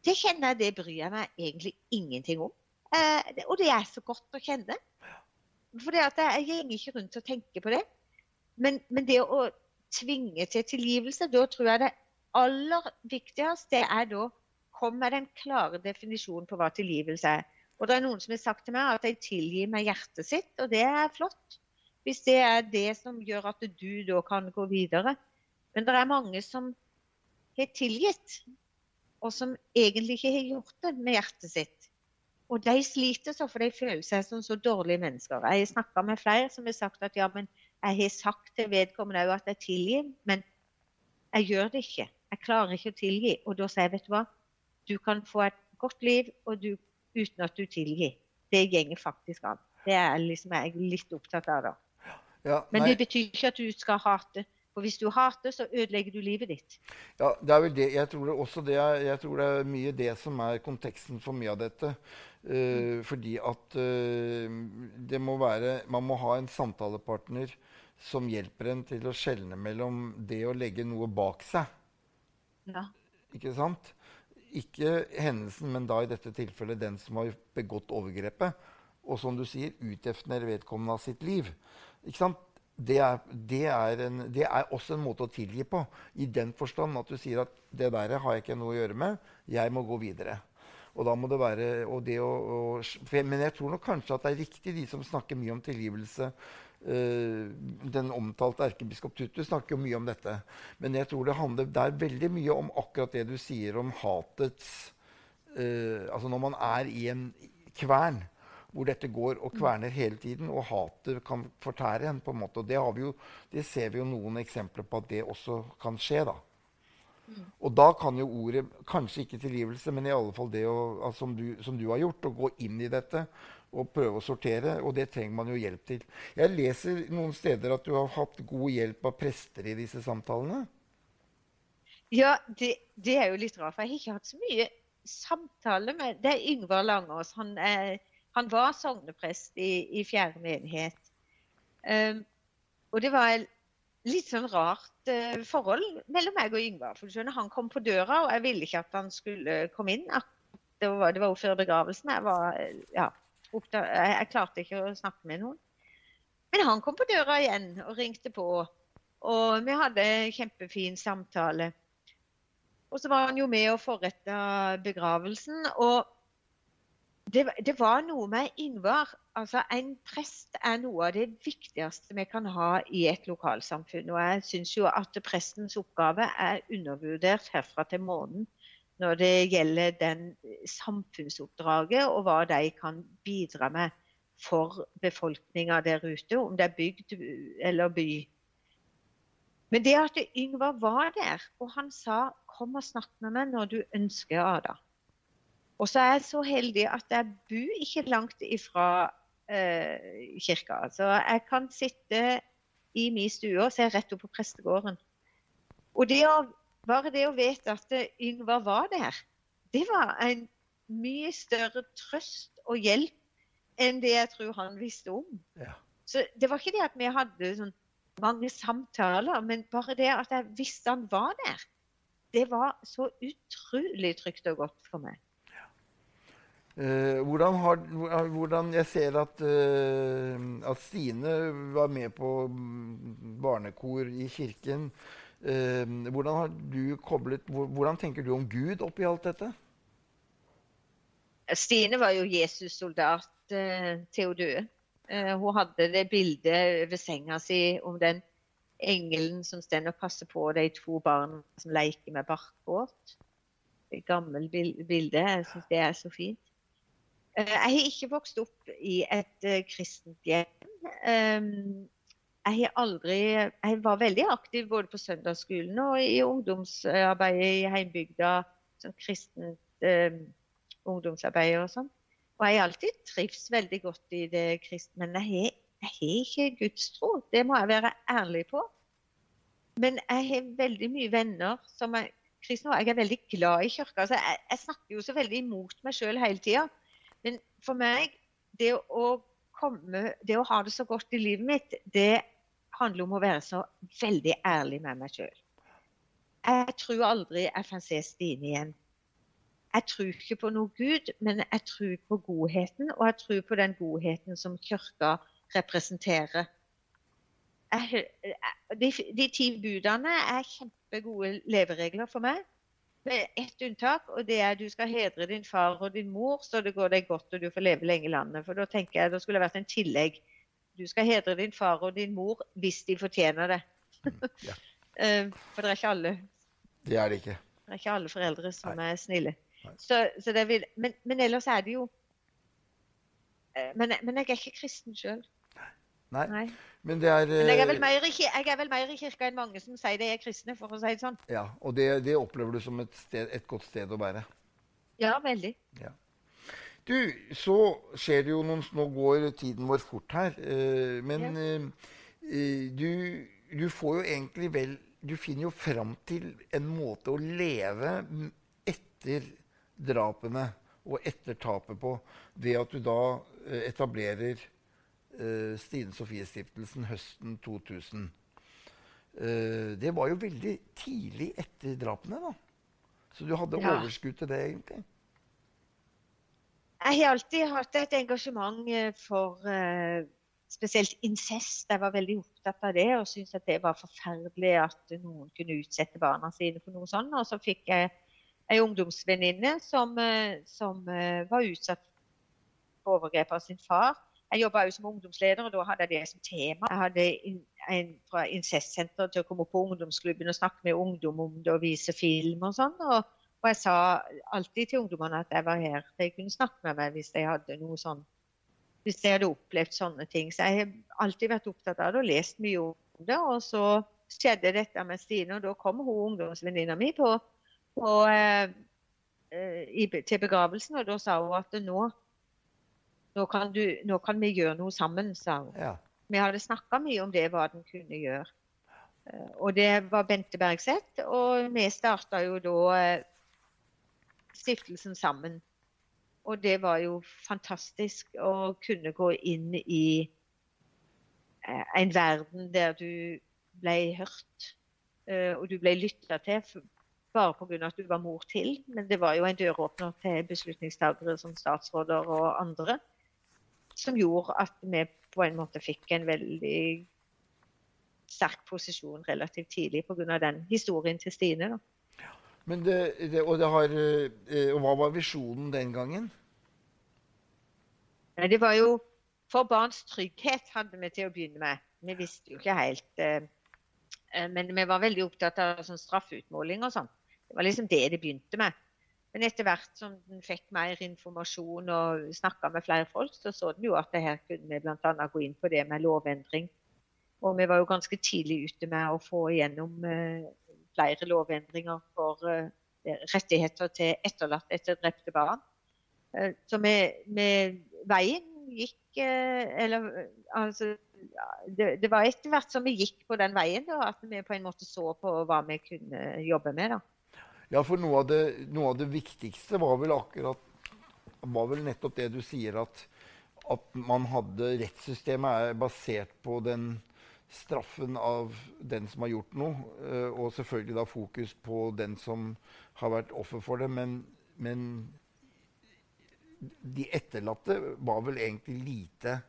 det kjenner jeg, det bryr jeg meg egentlig ingenting om. Uh, og det er så godt å kjenne. For jeg går ikke rundt og tenker på det. Men, men, det å tvinge til tilgivelse, da tror jeg det aller viktigste det er da kom med den klare definisjonen på hva tilgivelse er. Og det er noen som har sagt til meg at de tilgir med hjertet sitt, og det er flott. Hvis det er det som gjør at du da kan gå videre. Men det er mange som har tilgitt, og som egentlig ikke har gjort det med hjertet sitt. Og de sliter så, for de føler seg som så dårlige mennesker. Jeg har snakka med flere som har sagt at ja, men jeg har sagt til vedkommende òg at jeg tilgir, men jeg gjør det ikke. Jeg klarer ikke å tilgi. Og da sier jeg, vet du hva, du kan få et godt liv, du uten at du tilgir. Det gjenger faktisk an. Det er liksom jeg litt opptatt av. da. Ja, Men det betyr ikke at du skal hate. For hvis du hater, så ødelegger du livet ditt. Ja, det er vel det. Jeg tror det også det er, jeg tror det er mye det som er konteksten for mye av dette. Uh, mm. Fordi at uh, det må være Man må ha en samtalepartner som hjelper en til å skjelne mellom det å legge noe bak seg. Ja. Ikke sant? ikke hendelsen, men da i dette tilfellet den som har begått overgrepet. Og som du sier, utdefinerer vedkommende av sitt liv. Det er, det, er en, det er, også en måte å tilgi på. I den forstand at du sier at 'det der har jeg ikke noe å gjøre med. Jeg må gå videre'. Og da må det være, det å, å, men jeg tror nok kanskje at det er riktig, de som snakker mye om tilgivelse, Uh, den omtalte erkebiskop Tutu snakker jo mye om dette. Men jeg tror det handler der veldig mye om akkurat det du sier om hatets uh, Altså når man er i en kvern hvor dette går og kverner hele tiden, og hatet kan fortære en. på en måte, og det, jo, det ser vi jo noen eksempler på at det også kan skje. da. Mm. Og da kan jo ordet, kanskje ikke tilgivelse, men i alle fall det å, altså, som, du, som, du, har gjort, å gå inn i dette og prøve å sortere. Og det trenger man jo hjelp til. Jeg leser noen steder at du har hatt god hjelp av prester i disse samtalene. Ja, det, det er jo litt rart, for jeg har ikke hatt så mye samtale med Det er Yngvar Langås. Han, er, han var sogneprest i, i fjerde menighet. Um, og det var litt sånn rart uh, forhold mellom meg og Yngvar. For Han kom på døra, og jeg ville ikke at han skulle komme inn. Det var, det var før begravelsen. Jeg, var, ja, opptatt, jeg, jeg, klarte ikke å snakke med noen. Men han kom på døra igjen og ringte på. Og vi hadde en kjempefin samtale. Og så var han jo med og forretta begravelsen. Og det, det, var noe med Ingvar. Altså, en prest er noe av det viktigste vi kan ha i et lokalsamfunn. Og jeg syns jo at prestens oppgave er undervurdert herfra til månen når det gjelder den samfunnsoppdraget og hva de kan bidra med for befolkninga der ute, om det er bygd eller by. Men det at Yngvar var der, og han sa 'kom og snakk med meg når du ønsker Ada'. Og så er jeg så heldig at jeg bor ikke langt ifra eh, kirka. Så jeg kan sitte i min stue og se rett opp på prestegården. Og det å, bare det å vite at Yngvar var der, det var en mye større trøst og hjelp enn det jeg tror han visste om. Ja. Så det var ikke det at vi hadde sånn mange samtaler, men bare det at jeg visste han var der. Det var så utrolig trygt og godt for meg. Uh, hvordan, har, hvordan, Jeg ser at, uh, at, Stine var med på barnekor i kirken. Uh, hvordan har du koblet Hvordan tenker du om Gud oppi alt dette? Stine var jo Jesus-soldat til å dø. hun hadde det bildet ved senga si om den engelen som står og passer på de to barna som leker med barkbåt. Et gammelt bilde. Jeg syns det er så fint. Eh, jeg har ikke vokst opp i et uh, kristent hjem. Jeg har aldri, jeg var veldig aktiv både på søndagsskolen og i ungdomsarbeidet i heimbygda. Som kristent um, ungdomsarbeid og sånn. Og jeg har alltid trivs veldig godt i det kristne. Men jeg har, ikke gudstro. Det må jeg være ærlig på. Men jeg har veldig mye venner som er kristne, og jeg er veldig glad i kirka. Altså, jeg, jeg, snakker jo så veldig imot meg sjøl hele tida. Men for meg, det å, komme, det å ha det så godt i livet mitt, det handler om å være så veldig ærlig med meg sjøl. Jeg tror aldri jeg kan se Stine igjen. Jeg tror ikke på noe Gud, men jeg tror på godheten, og jeg tror på den godheten som kirka representerer. Jeg, de, de ti budene er kjempegode leveregler for meg med ett unntak, og det er at du skal hedre din far og din mor så det går deg godt og du får leve lenge i landet. For da tenker jeg det skulle vært en tillegg. Du skal hedre din far og din mor hvis de fortjener det. Mm, ja. Eh, for det er ikke alle. Det er det ikke. Det er ikke alle foreldre som Nei. er snille. Så, så vil, men, men, ellers er det jo eh, men, men jeg er ikke kristen sjøl. Nei. Nei. Men, er, Men jeg, er vel eh, mer i, jeg kirka enn mange som sier de er kristne, for å si det sånn. Ja, Og det, det opplever du som et, sted, et, godt sted å være? Ja, veldig. Ja. Du, så skjer det jo noen Nå går tiden vår fort her. Eh, men ja. Eh, du, du får jo egentlig vel Du finner jo fram til en måte å leve etter drapene og etter tapet på ved at du da etablerer uh, Stine Sofie-stiftelsen høsten 2000. Uh, eh, det var jo veldig tidlig etter drapene, da. Så du hadde ja. overskudd til det, egentlig? Jeg har alltid hatt et engasjement eh, for spesielt incest. Jeg var veldig opptatt av det og syntes at det var forferdelig at noen kunne utsette barna sine for noe sånt. Og så fikk jeg ei ungdomsvenninne som, som var utsatt for overgrep av sin far. Jeg jobba også som ungdomsleder, og da hadde jeg det som tema. Jeg hadde en fra incestsenteret til å komme på ungdomsklubben og snakke med ungdom om det og vise film og sånn. Og, og, jeg sa alltid til ungdommene at jeg var her. De kunne snakke med meg hvis de hadde noe sånn hvis de hadde opplevd sånne ting. Så jeg har alltid vært opptatt av det og lest mye om det. Og så skjedde dette med Stine, og da kom hun ungdomsvenninna mi på, på, eh, i, til begravelsen, og da sa hun at nå, nå, kan, du, nå kan vi gjøre noe sammen, sa hun. Ja. Vi hadde snakka mye om det, hva den kunne gjøre. Eh, og det var Bente Bergseth, og vi starta jo da eh, stiftelsen sammen. Og det var jo fantastisk å kunne gå inn i eh, en verden der du ble hørt, og du ble lytta til bare pga. at du var mor til. Men det var jo en døråpner til beslutningstakere som statsråder og andre, som gjorde at vi på en måte fikk en veldig sterk posisjon relativt tidlig pga. den historien til Stine. Da. Men det, det, og, det har, eh, og hva var visjonen den gangen? Det var jo For barns trygghet hadde vi til å begynne med. Vi visste jo ikke helt. Eh, eh, men vi var veldig opptatt av sånn straffeutmåling og sånn. Det var liksom det det begynte med. Men etter hvert som den fikk mer informasjon og snakka med flere folk, så så den jo at det her kunne vi bl.a. gå inn på det med lovendring. Og vi var jo ganske tidlig ute med å få igjennom eh, flere lovendringer for eh, rettigheter til etterlatte etter drepte barn. Eh, så med, med, veien gikk Eller altså det, det, var etter hvert som vi gikk på den veien, da, at vi på en måte så på hva vi kunne jobbe med. da. Ja, for noe av, det, noe av det, viktigste var vel akkurat var vel nettopp det du sier, at, at man hadde Rettssystemet er basert på den straffen av den som har gjort noe, eh, og selvfølgelig da fokus på den som har vært offer for det. Men, men de etterlatte var vel egentlig lite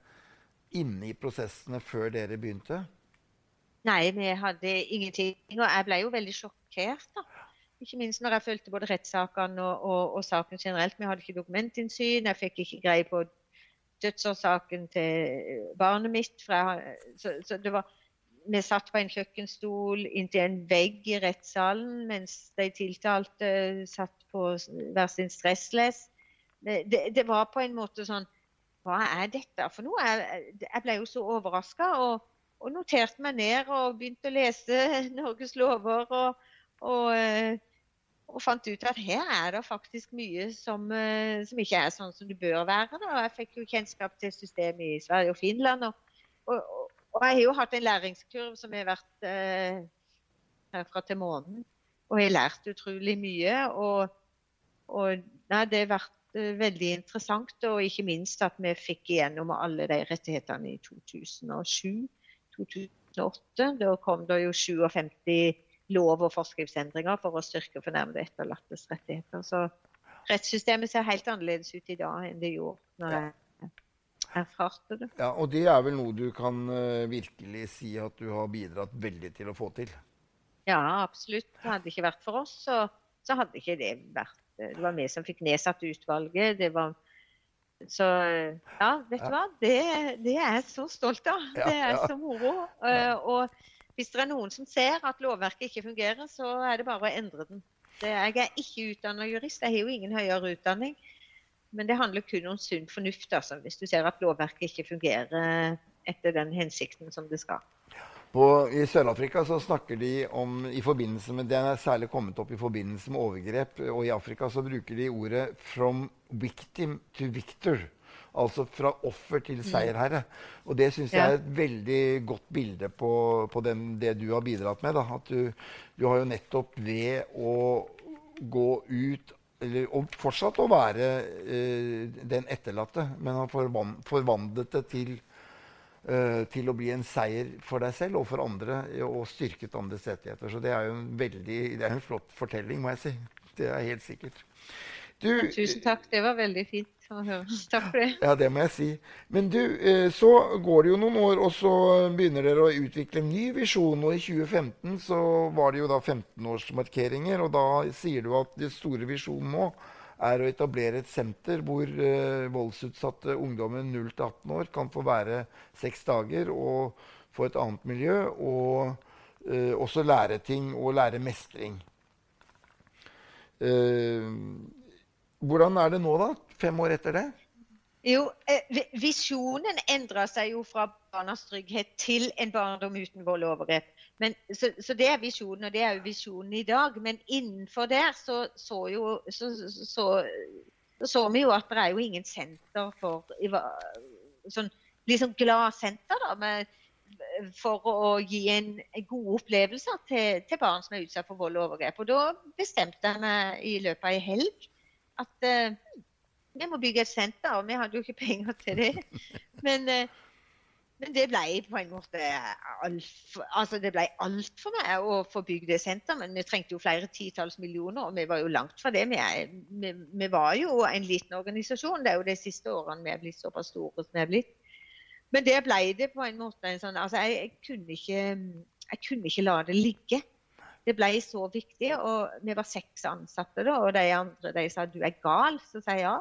inne i prosessene før dere begynte? Nei, vi hadde ingenting. Og jeg ble jo veldig sjokkert. da. Ikke minst når jeg fulgte både rettssakene og, og, og, saken generelt. Vi hadde ikke dokumentinnsyn, jeg fikk ikke greie på dødsårsaken til barnet mitt. Jeg, så, så var, vi satt på en kjøkkenstol inntil en vegg i rettssalen mens de tiltalte satt på hver sin stressless. Det, det, det, var på en måte sånn Hva er dette for noe? Jeg, jeg ble jo så overraska og, og, noterte meg ned og begynte å lese Norges lover. og, og eh, og fant ut at her er det faktisk mye som, eh, som, ikke er sånn som det bør være. Da. Jeg fikk jo kjennskap til systemet i Sverige og Finland. Og, og, og jeg har jo hatt en læringskurv som har vært eh, herfra til månen. Og jeg har lært utrolig mye. Og, og nei, det har vært eh, veldig interessant. Og ikke minst at vi fikk igjennom alle de rettighetene i 2007-2008. Da kom det jo 57 lov- og forskriftsendringer for å styrke fornærmede etterlattes rettigheter. Så rettssystemet ser helt annerledes ut i dag enn det gjorde når jeg erfarte det. Ja, Og det er vel noe du kan uh, virkelig si at du har bidratt veldig til å få til? Ja, absolutt. Det hadde ikke vært for oss, så, så hadde ikke det vært Det var vi som fikk nedsatt utvalget. det var så ja, vet du hva? Det, det, er jeg så stolt av. Det er så moro. Uh, og hvis det er noen som ser at lovverket ikke fungerer, så er det bare å endre den. Det, jeg er ikke utdannet jurist, jeg har jo ingen høyere utdanning. Men det handler kun om sunn fornuft. Altså, hvis du ser at lovverket ikke fungerer etter den hensikten som det skal. På, I Sør-Afrika så snakker de om i forbindelse med, Det er særlig kommet opp i forbindelse med overgrep. Og i Afrika så bruker de ordet 'from victim to victor'. Altså fra offer til mm. seierherre. Og det syns jeg er et veldig godt bilde på, på den, det du har bidratt med. Da. At du, du, har jo nettopp ved å gå ut eller, Og fortsatt å være uh, den etterlatte, men har forvandlet det til, uh, til å bli en seier for deg selv og for andre, og styrket andres rettigheter. Så det er jo en veldig, det er en flott fortelling, må jeg si. Det er helt sikkert. Du, Tusen takk. Det var veldig fint. Takk for det. Ja, det må jeg si. Men du, eh, så går det jo noen år, og så begynner dere å utvikle en ny visjon. Og i 2015 så var det jo da 15-årsmarkeringer, og da sier du at det store visjonen nå er å etablere et senter hvor uh, voldsutsatte ungdommer 0 18 år kan få være seks dager og få et annet miljø. Og uh, også lære ting og lære mestring. Uh, hvordan er det nå, da? Fem år etter det? Jo, eh, visjonen endra seg jo fra barnas trygghet til en barndom uten vold og overgrep. Men, så, så, det er visjonen, og det er jo visjonen i dag. Men innenfor der så, så, jo, så, vi jo at det er jo ingen senter for sånn, liksom gladsenter da, med, for å gi en, gode opplevelser til, til, barn som er utsatt for vold og overgrep. Og da bestemte jeg meg i løpet av ei helg at uh, vi må bygge et senter. Og vi hadde jo ikke penger til det. Men uh, men det ble på en måte altfor altså alt for meg å få bygd det senteret. Men vi trengte jo flere titalls millioner, og vi var jo langt fra det. Vi, er, vi, vi, var jo en liten organisasjon. Det er jo de siste årene vi er blitt såpass store som vi er blitt. Men det ble det på en måte en sånn Altså, jeg, jeg, kunne ikke, jeg kunne ikke la det ligge. Det ble så viktig. Og vi var seks ansatte da, og de andre de sa du er gal. Så sa jeg ja.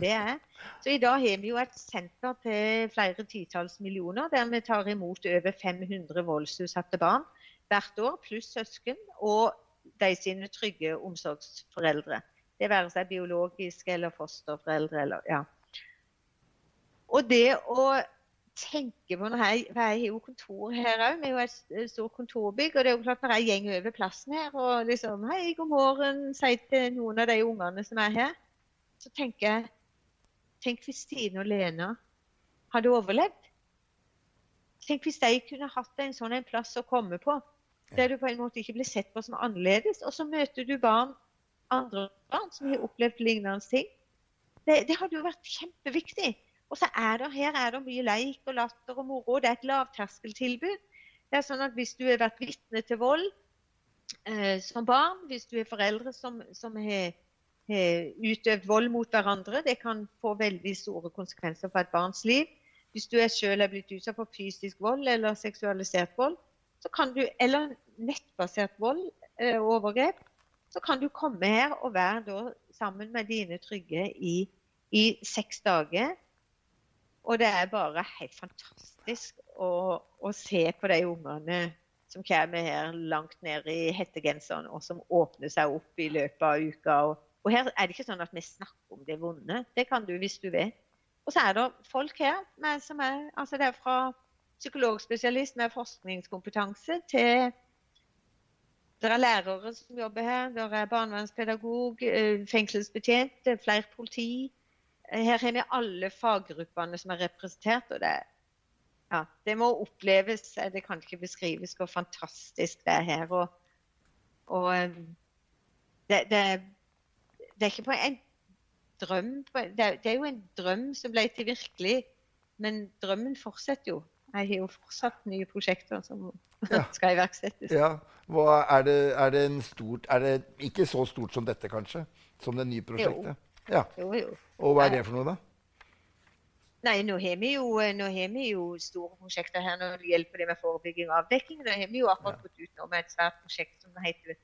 Det er. Så I dag har vi jo et senter til flere titalls millioner, der vi tar imot over 500 voldsutsatte barn hvert år, pluss søsken og de sine trygge omsorgsforeldre. Det være seg biologiske eller fosterforeldre. Eller, ja. Og det å tenke på når jeg, jeg har jo kontor her òg, vi har jo et stort kontorbygg. og det er jo klart Når jeg går over plassen her og liksom Hei, god morgen, sier til noen av de ungene som er her, så tenker jeg Tenk hvis Stine og Lena hadde overlevd. Tenk hvis de kunne hatt en sånn en plass å komme på, der du på en måte ikke blir sett på som annerledes. Og så møter du barn, andre barn som har opplevd lignende ting. Det, det hadde jo vært kjempeviktig. Og så er det, her er det mye leik og latter og moro. Det er et lavterskeltilbud. Det er sånn at Hvis du har vært vitne til vold eh, som barn, hvis du er foreldre som, som har utøvd vold mot hverandre. Det kan få veldig store konsekvenser for et barns liv. Hvis du selv er blitt utsatt for fysisk vold eller seksualisert vold, du, eller nettbasert vold eh, og overgrep, så kan du komme her og være sammen med dine trygge i, i seks dager. Og det er bare helt fantastisk å, å se på de ungene som kommer her langt ned i hettegenseren, og som åpner seg opp i løpet av uka. og og her er det ikke sånn at vi snakker om det vonde. Det kan du hvis du vil. Og så er det folk her som er altså det er fra psykologspesialist med forskningskompetanse til det er lærere som jobber her, det er barnevernspedagog, eh, fengselsbetjent, flere politi. Her har vi alle faggruppene som er representert. og det, ja, det må oppleves. Det kan ikke beskrives hvor fantastisk det er her. Og, og eh, det, det det er ikke på en drøm det er, det er, jo en drøm som ble til virkelig, men drømmen fortsetter jo. Jeg har jo fortsatt nye prosjekter som ja. skal iverksettes. Ja. Er det, er, det stort, er, det, ikke så stort som dette, kanskje? Som det nye prosjektet? Jo. Ja. jo, jo. Og hva er det for noe, da? Nei, nå har, vi jo, nå har vi jo store prosjekter her når det gjelder det med forebygging og avdekking. Nå har vi jo akkurat gått ut med et svært prosjekt som heter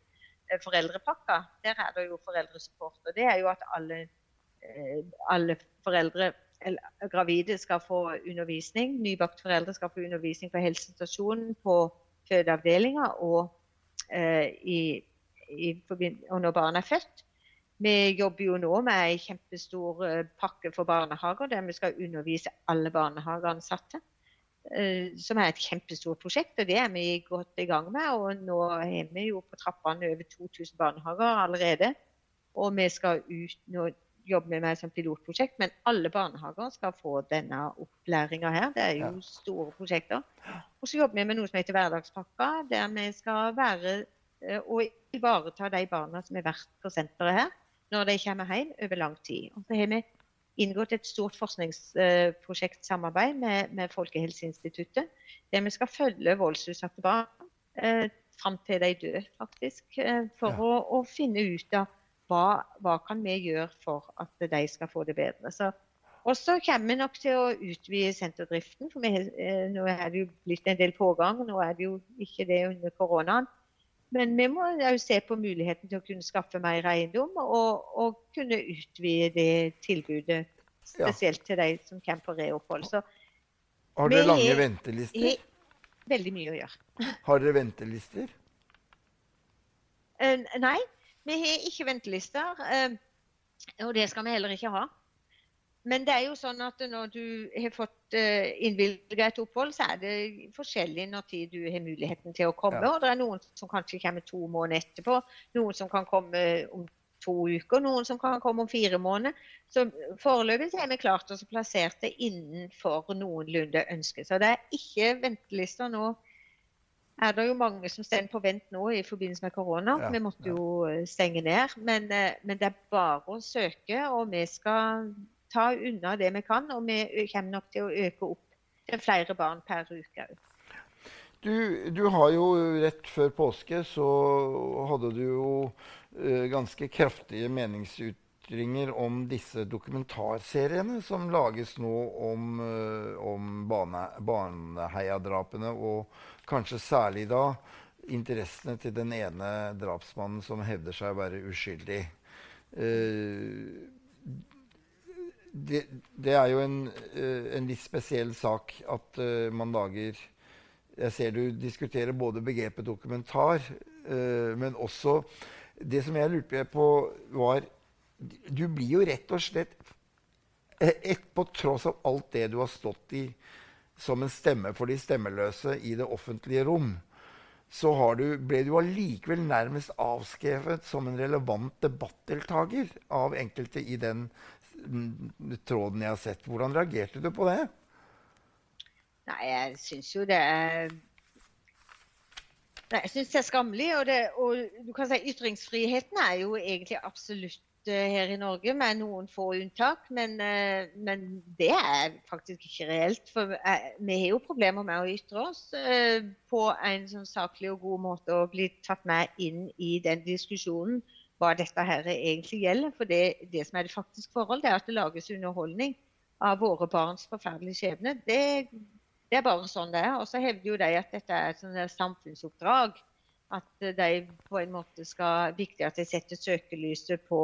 foreldrepakka, der er det jo foreldresupport. og Det er jo at alle, eh, alle foreldre eller gravide skal få undervisning. Nybakte foreldre skal få undervisning på helsestasjonen, på fødeavdelinga og, eh, i, i, og når barn er født. Vi jobber jo nå med en kjempestor eh, pakke for barnehager, der vi skal undervise alle barnehageansatte. Eh, som er et kjempestort prosjekt, og det er vi godt i gang med. og Nå er vi jo på trappene over 2000 barnehager allerede. Og vi skal ut, nå jobber vi med som pilotprosjekt, men alle barnehager skal få denne opplæringa her. Det er jo ja. store prosjekter. Og så jobber vi med noe som heter Hverdagspakka, der vi skal være eh, og ivareta de barna som har vært på senteret her, når de kommer hjem over lang tid. Og så har vi inngått et stort forskningsprosjektsamarbeid med, med Folkehelseinstituttet, der vi skal følge voldsutsatte barn eh, fram til de dør, faktisk. Eh, for ja. å, å, finne ut av hva, hva kan vi gjøre for at de skal få det bedre. Så, og så kommer vi nok til å utvide senterdriften. for vi, eh, Nå er det jo blitt en del pågang, nå er det jo ikke det under koronaen. Men vi må jo se på muligheten til å kunne skaffe mer eiendom og, og kunne utvide det tilbudet. Spesielt ja. til de som kommer på reopphold. Så har dere lange ventelister? Veldig mye å gjøre. Har dere ventelister? Uh, nei, vi har ikke ventelister. Uh, og det skal vi heller ikke ha. Men det er jo sånn at når du har fått innvilga innvilget et opphold, så er det forskjellig når tid du har muligheten til å komme. Ja. Og det er noen som kanskje kommer to måneder etterpå, noen som kan komme om to uker, noen som kan komme om fire måneder. Så foreløpig har vi klart oss plassert det innenfor noenlunde ønske. Så det er ikke ventelister nå. Er det jo mange som står på vent nå i forbindelse med korona. Ja, vi måtte jo eh, stenge ned. Men, eh, men, det er bare å søke, og vi skal ta unna det vi kan. Og vi kommer nok til å øke opp til flere barn per uke. Du, du, har jo rett før påske så hadde du jo uh, ganske kraftige meningsytringer om disse dokumentarseriene som lages nå om, uh, om bane, Baneheia-drapene, og kanskje særlig da interessene til den ene drapsmannen som hevder seg å være uskyldig. Uh, det, det, er jo en, en, litt spesiell sak at man lager jeg ser du diskuterer både begrepet dokumentar, uh, men også Det som jeg lurte på, var Du blir jo rett og slett eh, et, På tross av alt det du har stått i som en stemme for de stemmeløse i det offentlige rom, så du, ble du allikevel nærmest avskrevet som en relevant debattdeltaker av enkelte i den mm, tråden jeg har sett. Hvordan reagerte du på det? Nei, jeg syns jo det er Nei, jeg syns det er skammelig. Og, det, og du kan si ytringsfriheten er jo egentlig absolutt her i Norge, med noen få unntak. Men, uh, men det er faktisk ikke reelt. For uh, vi har jo problemer med å ytre oss på en sånn saklig og god måte og bli tatt med inn i den diskusjonen hva dette her egentlig gjelder. For det, det som er det faktiske forhold, det er at det lages underholdning av våre barns forferdelige skjebne. Det det er bare sånn det er. Og så hevder jo de at dette er et samfunnsoppdrag. At de på en måte skal viktig at de setter søkelyset på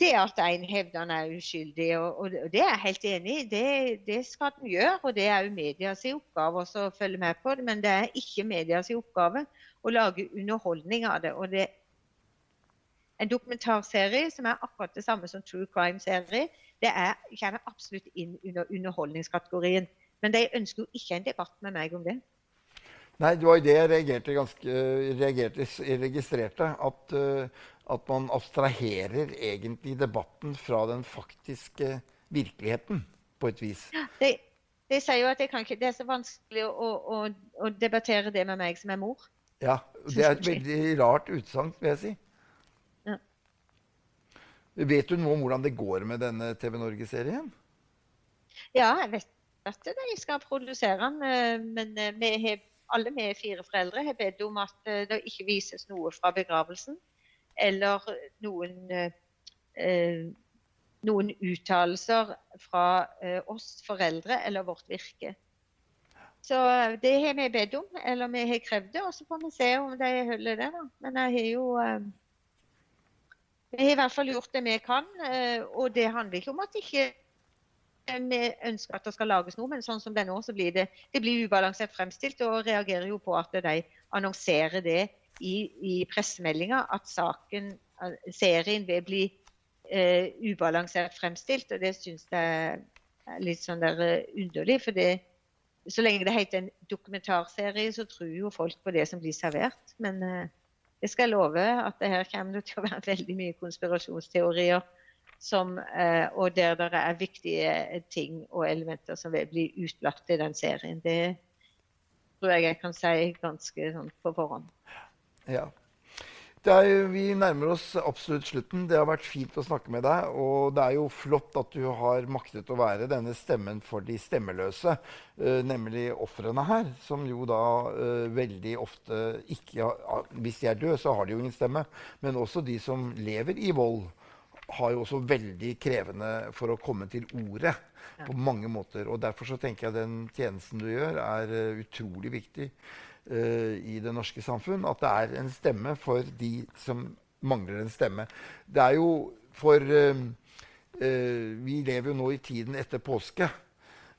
det at en hevder han er uskyldig. Og, og, det er jeg helt enig i. Det, det skal den gjøre. Og det er jo medias oppgave å følge med på det. Men det er ikke medias oppgave å lage underholdning av det. Og det en dokumentarserie som er akkurat det samme som true crime-serie, det er, kommer absolutt inn under underholdningskategorien. Men de ønsker jo ikke en debatt med meg om det. Nei, det var jo det jeg reagerte ganske, reagerte, registrerte. At, uh, at, man abstraherer egentlig debatten fra den faktiske virkeligheten, på et vis. De, de sier jo at ikke, det er så vanskelig å, å, å, debattere det med meg som er mor. Ja, det er et veldig rart utsagn, vil jeg si. Ja. Vet du noe om hvordan det går med denne TV Norge-serien? Ja, jeg vet at de skal produsere den. Eh, men eh, vi har, alle vi fire foreldre har bedt om at eh, det ikke vises noe fra begravelsen. Eller noen, noen uttalelser fra oss foreldre eller vårt virke. Så det har vi bedt om, eller vi har krevd det. Og så får vi se om de holder det. da. Men jeg har jo Vi har i hvert fall gjort det vi kan. Og det handler ikke om at ikke vi ønsker at det skal lages noe, men sånn som det er nå, så blir det, det blir ubalansert fremstilt. Og reagerer jo på at de annonserer det i, i pressemeldinga, at saken, serien vil bli eh, ubalansert fremstilt. Og det syns jeg er litt sånn der uh, underlig. For det, så lenge det heter en dokumentarserie, så tror jo folk på det som blir servert. Men eh, jeg skal love at det her kommer til å være veldig mye konspirasjonsteorier som, eh, og der det er viktige ting og elementer som vil bli utlatt i den serien. Det tror jeg jeg kan si ganske sånn på forhånd. Ja. Er, vi nærmer oss absolutt slutten. Det har vært fint å snakke med deg. Og det er jo flott at du har maktet å være denne stemmen for de stemmeløse. Uh, nemlig ofrene her, som jo da uh, veldig ofte ikke har, Hvis de er døde, så har de jo ingen stemme. Men også de som lever i vold har jo også veldig krevende for å komme til ordet på mange måter. Og Derfor så tenker jeg den tjenesten du gjør, er uh, utrolig viktig i det norske samfunn. At det er en stemme for de som mangler en stemme. Det er jo for uh, Vi lever jo nå i tiden etter påske.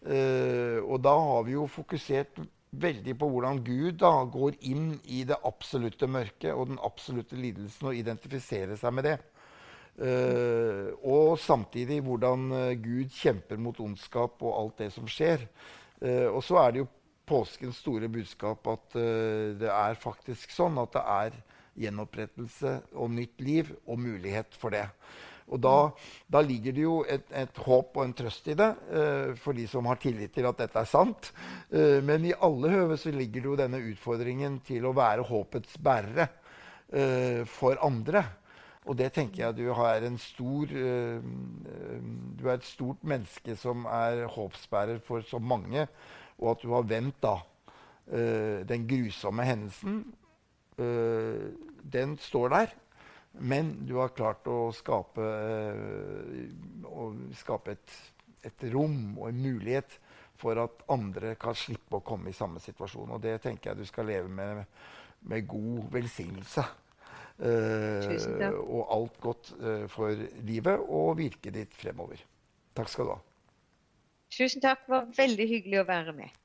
og da har vi jo fokusert veldig på hvordan Gud da går inn i det absolutte mørket og den absolutte lidelsen og identifiserer seg med det. Uh, og samtidig hvordan Gud kjemper mot ondskap og alt det som skjer. Uh, og så er det jo påskens store budskap at det er faktisk sånn at det er gjenopprettelse og nytt liv og mulighet for det. Og da, da ligger det jo et, et, håp og en trøst i det for de som har tillit til at dette er sant. men i alle høve så ligger det jo denne utfordringen til å være håpets bærere for andre. Og det tenker jeg du har en stor uh, Du er et stort menneske som er håpsbærer for så mange, og at du har vendt da uh, den grusomme hendelsen. Uh, den står der. Men du har klart å skape, å skape et, et, rom og en mulighet for at andre kan slippe å komme i samme situasjon. Og det tenker jeg du skal leve med med god velsignelse. Uh, og alt godt uh, for livet og virket ditt fremover. Takk skal du ha. Tusen takk. Det var veldig hyggelig å være med.